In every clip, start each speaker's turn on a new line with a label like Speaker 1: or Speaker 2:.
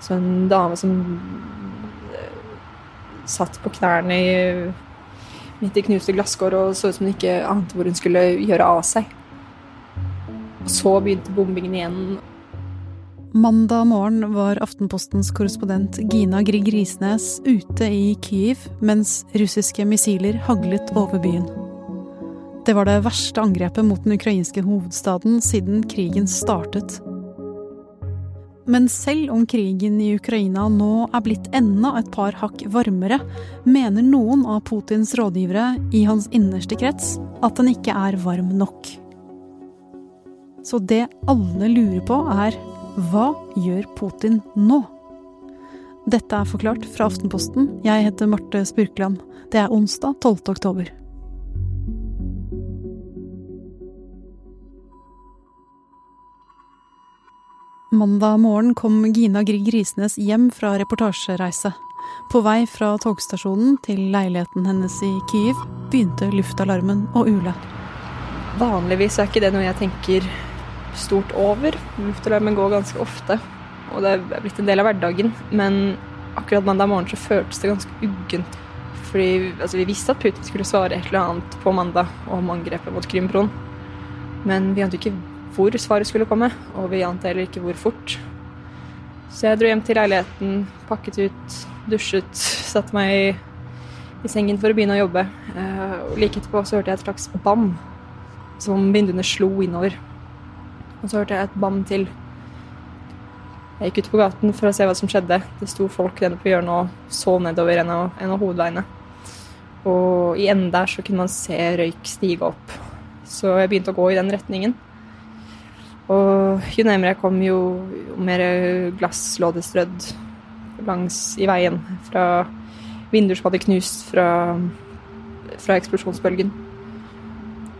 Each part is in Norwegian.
Speaker 1: Så en dame som eh, satt på knærne i, midt i knuste glasskår og så ut som hun ikke ante hvor hun skulle gjøre av seg. Og så begynte bombingen igjen.
Speaker 2: Mandag morgen var Aftenpostens korrespondent Gina Grieg Risnes ute i Kyiv mens russiske missiler haglet over byen. Det var det verste angrepet mot den ukrainske hovedstaden siden krigen startet. Men selv om krigen i Ukraina nå er blitt enda et par hakk varmere, mener noen av Putins rådgivere i hans innerste krets at den ikke er varm nok. Så det alle lurer på, er hva gjør Putin nå? Dette er forklart fra Aftenposten. Jeg heter Marte Spurkland. Det er onsdag 12. oktober. Mandag morgen kom Gina Grieg Risnes hjem fra reportasjereise. På vei fra togstasjonen til leiligheten hennes i Kyiv begynte luftalarmen å ule.
Speaker 1: Vanligvis er ikke det noe jeg tenker stort over. Luftalarmen går ganske ofte, og det er blitt en del av hverdagen. Men akkurat mandag morgen så føltes det ganske uggent. Fordi altså, vi visste at Putin skulle svare et eller annet på mandag om angrepet mot Krymbroen. Men vi ante ikke hvor svaret skulle komme, og vi ante heller ikke hvor fort. Så jeg dro hjem til leiligheten, pakket ut, dusjet, satte meg i, i sengen for å begynne å jobbe. Eh, og like etterpå så hørte jeg et slags bam som vinduene slo innover. Og så hørte jeg et bam til. Jeg gikk ut på gaten for å se hva som skjedde. Det sto folk nede på hjørnet og så nedover en av, en av hovedveiene. Og i enden der så kunne man se røyk stige opp. Så jeg begynte å gå i den retningen. Og jo nærmere jeg kom, jo, jo mer glass lå det strødd langs i veien. Fra vinduer som hadde knust fra, fra eksplosjonsbølgen.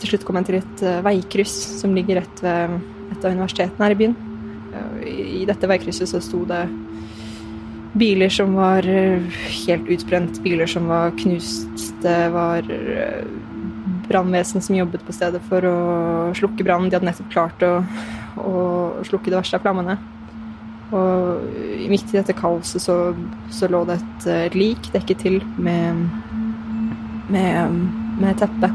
Speaker 1: Til slutt kom jeg til et uh, veikryss som ligger rett ved et av universitetene her i byen. I, dette veikrysset så sto det biler som var uh, helt utbrent, biler som var knust. Det var brannvesen som jobbet på stedet for å slukke brannen. De hadde nettopp klart å å slukke det verste av flammene. Og midt i dette kaoset så, så lå det et, lik dekket til med, med, med teppe.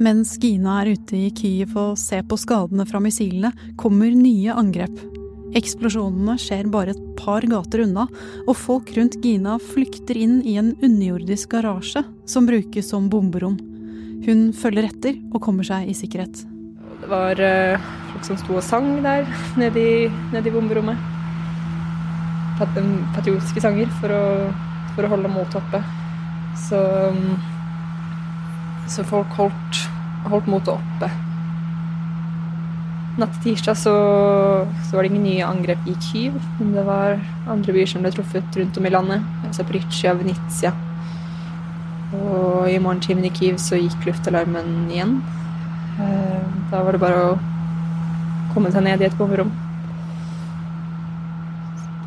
Speaker 2: Mens Gina er ute i Kyiv og ser på skadene fra missilene, kommer nye angrep. Eksplosjonene skjer bare et par gater unna, og folk rundt Gina flykter inn i en underjordisk garasje som brukes som bomberom. Hun følger etter og kommer seg i sikkerhet.
Speaker 1: Det var uh, folk som sto og sang der nede i, nede i bomberommet. Patriotiske sanger for å, for å holde motet oppe. Så, um, så folk holdt, holdt motet oppe. Natt til tirsdag så, så, var det ingen nye angrep i Kyiv, men det var andre byer som ble truffet rundt om i landet. Zaporizjzja, Venezia, og i morgentimen i Kyiv så gikk luftalarmen igjen. Eh, da var det bare å komme seg ned i et bomberom.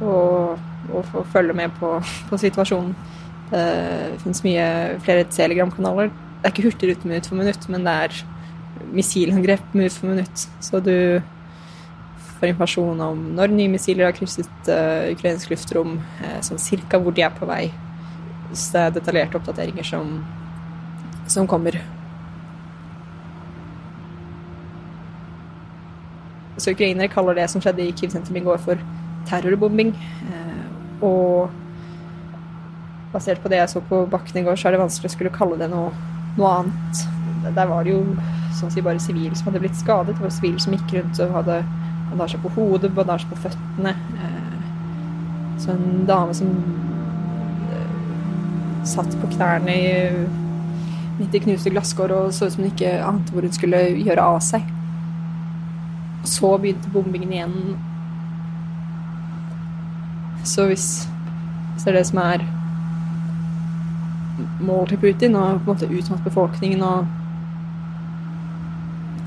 Speaker 1: Og, og, og følge med på, på, situasjonen. Det finnes mye flere Telegram-kanaler. Det er ikke Hurtigruten minutt for minutt, men det er missilangrep minutt for minutt. Så du får informasjon om når nye missiler har krysset uh, ukrainsk luftrom, uh, sånn cirka hvor de er på vei Så det er detaljerte oppdateringer som, som kommer. Så Ukrainere kaller det som skjedde i Kiev-sentrum i går, for terrorbombing. Uh, og basert på det jeg så på bakken i går, så er det vanskelig å skulle kalle det noe, noe annet. Der var det jo sånn å si bare sivile som hadde blitt skadet. Det var sivile som gikk rundt og hadde bandasje på hodet, bandasje på føttene. Eh, så en dame som satt på knærne i, midt i knuste glasskår og så ut som hun ikke ante hvor hun skulle gjøre av seg. Og så begynte bombingen igjen. Så hvis, hvis det er det som er målet til Putin, og på en måte utmatte befolkningen og,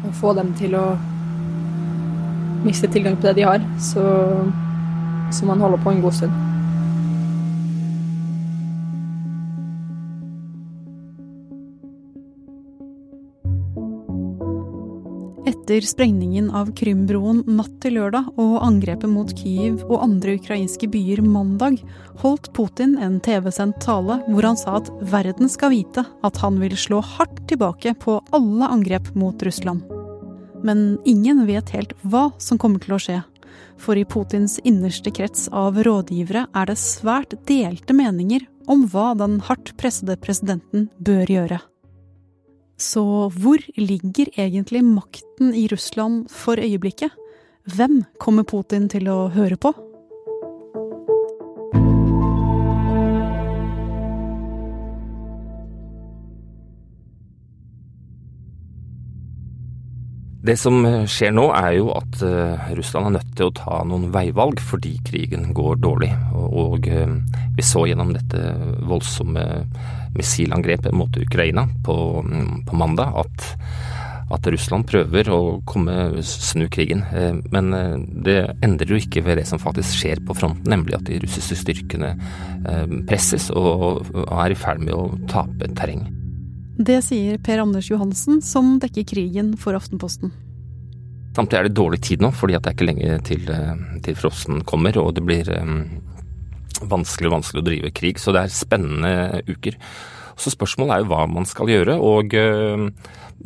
Speaker 1: og, få dem til å miste tilgang på det de har, så, så man holder på en god stund.
Speaker 2: Etter sprengningen av Krymbroen natt til lørdag og angrepet mot Kyiv og andre ukrainske byer mandag, holdt Putin en TV-sendt tale hvor han sa at verden skal vite at han vil slå hardt tilbake på alle angrep mot Russland. Men ingen vet helt hva som kommer til å skje. For i Putins innerste krets av rådgivere er det svært delte meninger om hva den hardt pressede presidenten bør gjøre. Så hvor ligger egentlig makten i Russland for øyeblikket? Hvem kommer Putin til å høre på?
Speaker 3: Det som skjer nå, er jo at uh, Russland er nødt til å ta noen veivalg fordi krigen går dårlig. Og, uh, vi så gjennom dette voldsomme missilangrepet mot Ukraina på, på mandag at, at, Russland prøver å komme, snu krigen. Men det endrer jo ikke ved det som faktisk skjer på fronten, nemlig at de russiske styrkene presses og er i ferd med å tape terreng.
Speaker 2: Det sier Per Anders Johansen, som dekker krigen for Aftenposten.
Speaker 3: Samtidig er det dårlig tid nå, fordi det er ikke lenge til, eh, til frosten kommer, og det blir um, vanskelig og vanskelig å drive krig. Så det er spennende uker. Så spørsmålet er jo hva man skal gjøre. og uh,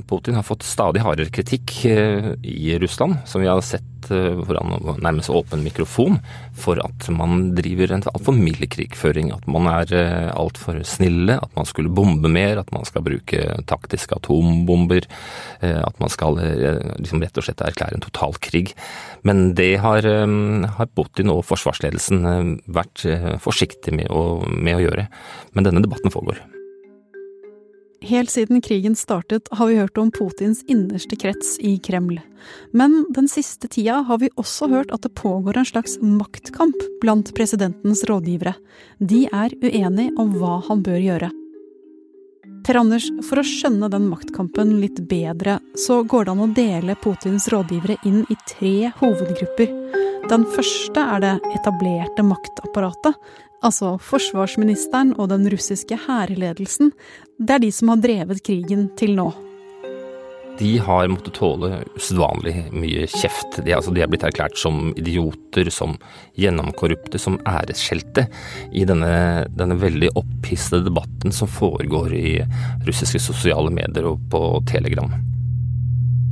Speaker 3: Putin har fått stadig hardere kritikk uh, i Russland, som vi har sett foran nærmest åpen mikrofon, for at man driver en altfor mild krigføring. At man er eh, altfor snille, at man skulle bombe mer, at man skal bruke taktiske atombomber. Eh, at man skal liksom rett og slett erklære en totalkrig. Men det har, har Putin og forsvarsledelsen vært forsiktige med å, med å gjøre. Men denne debatten foregår.
Speaker 2: Helt siden krigen startet har vi hørt om Putins innerste krets i Kreml. Men den siste tida har vi også hørt at det pågår en slags maktkamp blant presidentens rådgivere. De er uenige om hva han bør gjøre. Per Anders, for å skjønne den maktkampen litt bedre, så går det an å dele Putins rådgivere inn i tre hovedgrupper. Den første er det etablerte maktapparatet, altså forsvarsministeren og den russiske hærledelsen, det er de som har drevet krigen til nå.
Speaker 3: De har måttet tåle usedvanlig mye kjeft. De, altså, de er blitt erklært som idioter, som gjennomkorrupte, som æresskjelte i denne, denne veldig opphissede debatten som foregår i russiske sosiale medier og på Telegram.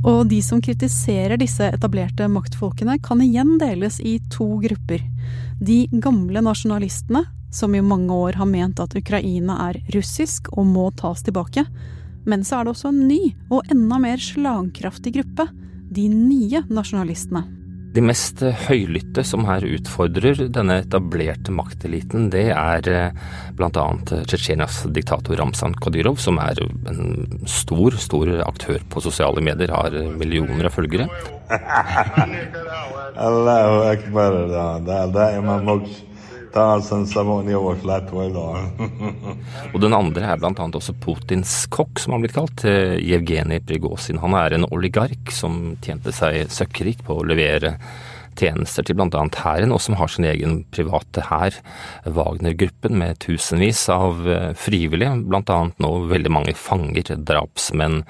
Speaker 2: Og de som kritiserer disse etablerte maktfolkene, kan igjen deles i to grupper. De gamle nasjonalistene, som i mange år har ment at Ukraina er russisk og må tas tilbake. Men så er det også en ny og enda mer slagkraftig gruppe, de nye nasjonalistene.
Speaker 3: De mest høylytte som her utfordrer denne etablerte makteliten, det er eh, bl.a. Tsjetsjenias diktator Ramzan Kadyrov, som er en stor, stor aktør på sosiale medier, har millioner av følgere. Allahu akbar, og den andre er annet også Putins kokk, som han blitt kalt, Jevgenij Prigozjin. Han er en oligark som tjente seg søkkrik på å levere tjenester til bl.a. hæren, og som har sin egen private hær, Wagner-gruppen, med tusenvis av eh, frivillige, bl.a. nå veldig mange fanger, drapsmenn,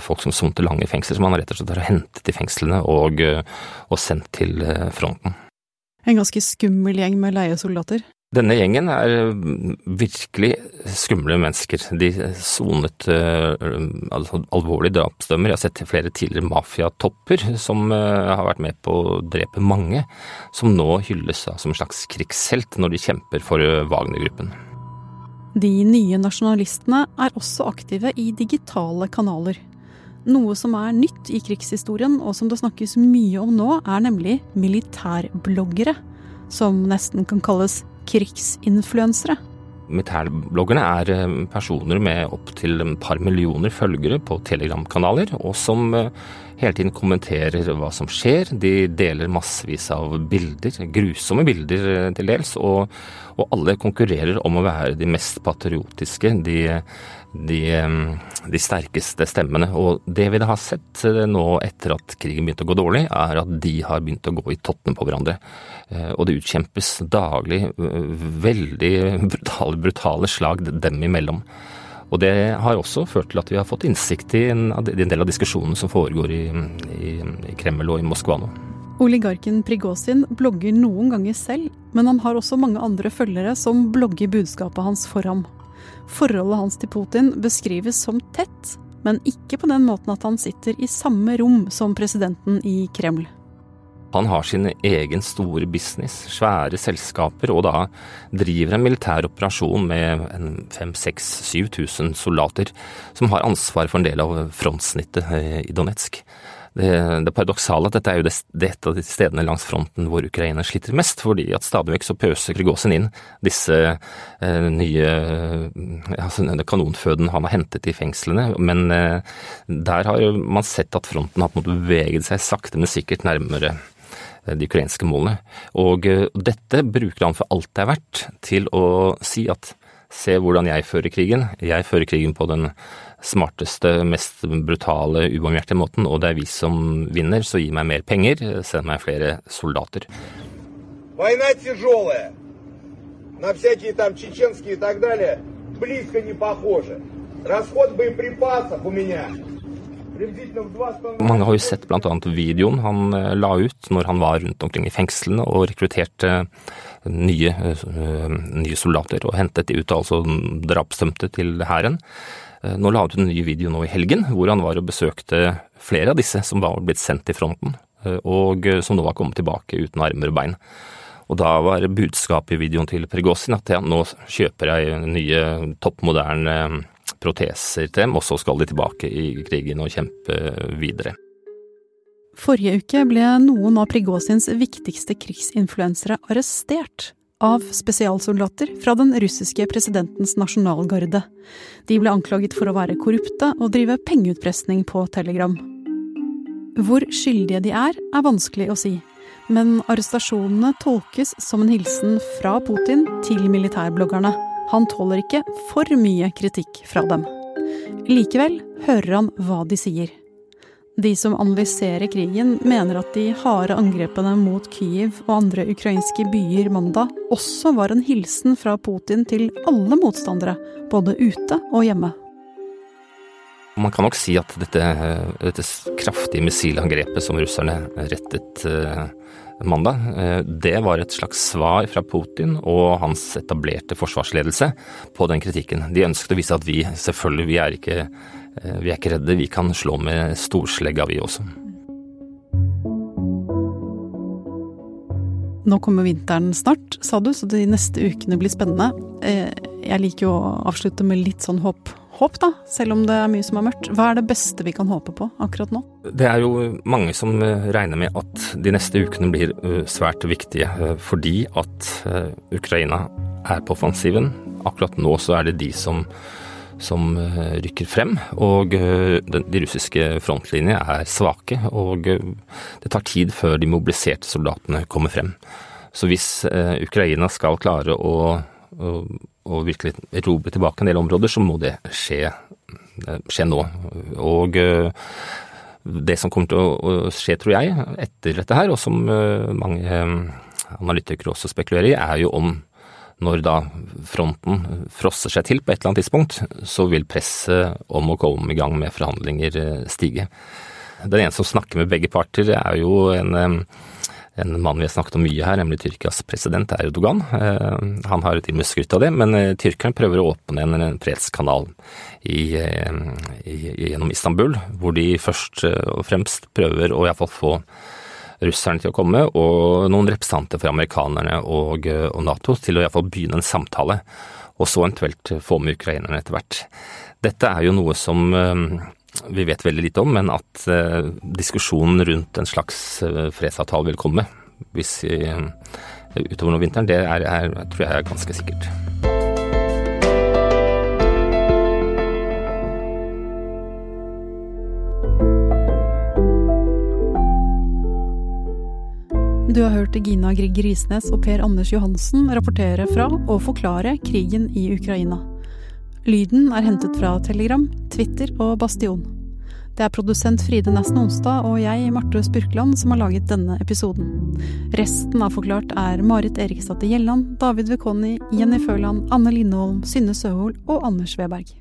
Speaker 3: folk som soner lange fengsler, som han rett og slett har hentet i fengslene og, eh, og sendt til eh, fronten.
Speaker 2: En ganske skummel gjeng med leiesoldater?
Speaker 3: Denne gjengen er virkelig skumle mennesker. De sonet uh, altså alvorlige drapsdømmer. Jeg har sett flere tidligere mafiatopper som uh, har vært med på å drepe mange, som nå hylles uh, som en slags krigshelt når de kjemper for Wagner-gruppen.
Speaker 2: De nye nasjonalistene er også aktive i digitale kanaler. Noe som er nytt i krigshistorien, og som det snakkes mye om nå, er nemlig militærbloggere. Som nesten kan kalles krigsinfluensere.
Speaker 3: Militærbloggerne er eh, personer med opptil et par millioner følgere på telegramkanaler, og som eh, hele tiden kommenterer hva som skjer. De deler massevis av bilder, grusomme bilder eh, til dels, og, og alle konkurrerer om å være de mest patriotiske, de, de, de, sterkeste stemmene. Og det vi har sett nå etter at krigen begynte å gå dårlig, er at de har begynt å gå i tottene på hverandre. Eh, og det utkjempes daglig eh, veldig brutale, brutale slag dem imellom. Og det har også ført til at vi har fått innsikt i en, del av diskusjonene som foregår i, i, i Kreml og i Moskva nå.
Speaker 2: Oligarken Prigozhin blogger noen ganger selv, men han har også mange andre følgere som blogger budskapet hans for ham. Forholdet hans til Putin beskrives som tett, men ikke på den måten at han sitter i samme rom som presidenten i Kreml.
Speaker 3: Han har sin egen store business, svære selskaper, og da driver en militær operasjon med 5000-7000 soldater, som har ansvar for en del av frontsnittet eh, i Donetsk. Det, det paradoksale at dette er jo det, det et av de stedene langs fronten hvor Ukraina sliter mest, fordi at stadig vekk så pøser Krigåsen inn disse eh, nye altså, kanonføden han har hentet i fengslene. Men eh, der har man sett at fronten har måttet bevege seg sakte, men sikkert nærmere Eh, de ukrainske målene. Og eh, dette bruker han for alt det er verdt til å si at se hvordan jeg fører krigen. Jeg fører krigen på den smarteste, mest brutale, ubarmhjertige måten, og det er vi som vinner, så gi meg mer penger, send meg flere soldater. Война тяжелая. На всякие там чеченские и так далее близко не похоже. Расход боеприпасов у меня mange har jo sett bl.a. videoen han eh, la ut når han var rundt omkring i fengslene og rekrutterte nye, eh, nye soldater og hentet de ut, altså drapsdømte til hæren. Eh, nå la han ut en ny video nå i helgen, hvor han var og besøkte flere av disse som var blitt sendt til fronten, og som nå var kommet tilbake uten armer og bein. Og da var budskapet i videoen til Pregosin at ja, nå kjøper jeg nye toppmoderne proteser til dem, og så skal de tilbake i krigen og kjempe videre.
Speaker 2: Forrige uke ble noen av Prigozjins viktigste krigsinfluensere arrestert av spesialsoldater fra den russiske presidentens nasjonalgarde. De ble anklaget for å være korrupte og drive pengeutpressing på Telegram. Hvor skyldige de er, er vanskelig å si. Men arrestasjonene tolkes som en hilsen fra Putin til militærbloggerne. Han tåler ikke for mye kritikk fra dem. Likevel hører han hva de sier. De som analyserer krigen, mener at de harde angrepene mot Kyiv og andre ukrainske byer mandag også var en hilsen fra Putin til alle motstandere, både ute og hjemme.
Speaker 3: Man kan nok si at dette, dette kraftige missilangrepet som russerne rettet uh, mandag, eh, det var et slags svar fra Putin og hans etablerte forsvarsledelse på den kritikken. De ønsket å vise at vi selvfølgelig, vi er ikke, eh, vi er ikke redde, vi kan slå med storslegga vi også.
Speaker 2: Nå kommer vinteren snart, sa du, så de neste ukene blir spennende. Eh, jeg liker jo å avslutte med litt sånn håp håp, da, selv om det er mye som er mørkt. Hva er det beste vi kan håpe på akkurat nå?
Speaker 3: Det er jo mange som eh, regner med at de neste ukene blir eh, svært viktige, eh, fordi at Ukraina er på offensiven. Akkurat nå så er det de som, som rykker frem, og de russiske frontlinjene er svake. Og det tar tid før de mobiliserte soldatene kommer frem. Så hvis Ukraina skal klare å og virkelig erobre tilbake en del områder, så må det skje, eh, skje nå. Og eh, det som kommer til å skje, tror jeg, etter dette her, og som eh, mange analytikere også spekulerer i, er jo om når da fronten frosser seg til på et eller annet tidspunkt, så vil presset om å komme i gang med forhandlinger stige. Den ene som snakker med begge parter, er jo en en mann vi har snakket om mye her, nemlig Tyrkias president Erdogan. Eh, han har til og med skrytt av det, men eh, tyrkerne prøver å åpne en fredskanal i, eh, i, gjennom Istanbul, hvor de først og fremst prøver å iallfall få russerne til å komme, og noen representanter for amerikanerne og, og Nato til å iallfall begynne en samtale, og så eventuelt få med ukrainerne etter hvert. Dette er jo noe som vi vet veldig lite om, men at uh, diskusjonen rundt en slags uh, fredsavtale vil komme hvis vi, uh, utover nå vinteren, det er, er, tror jeg er ganske sikkert.
Speaker 2: Du har hørt Gina Grieg Risnes og Per Anders Johansen rapportere fra og forklare krigen i Ukraina. Lyden er hentet fra Telegram, Twitter og Bastion. Det er produsent Fride Nesten Onsdag og jeg, Marte Spurkland, som har laget denne episoden. Resten av Forklart er Marit Eriksdatter Gjelland, David Vekoni, Jenny Føland, Anne Lindholm, Synne Søhol og Anders Weberg.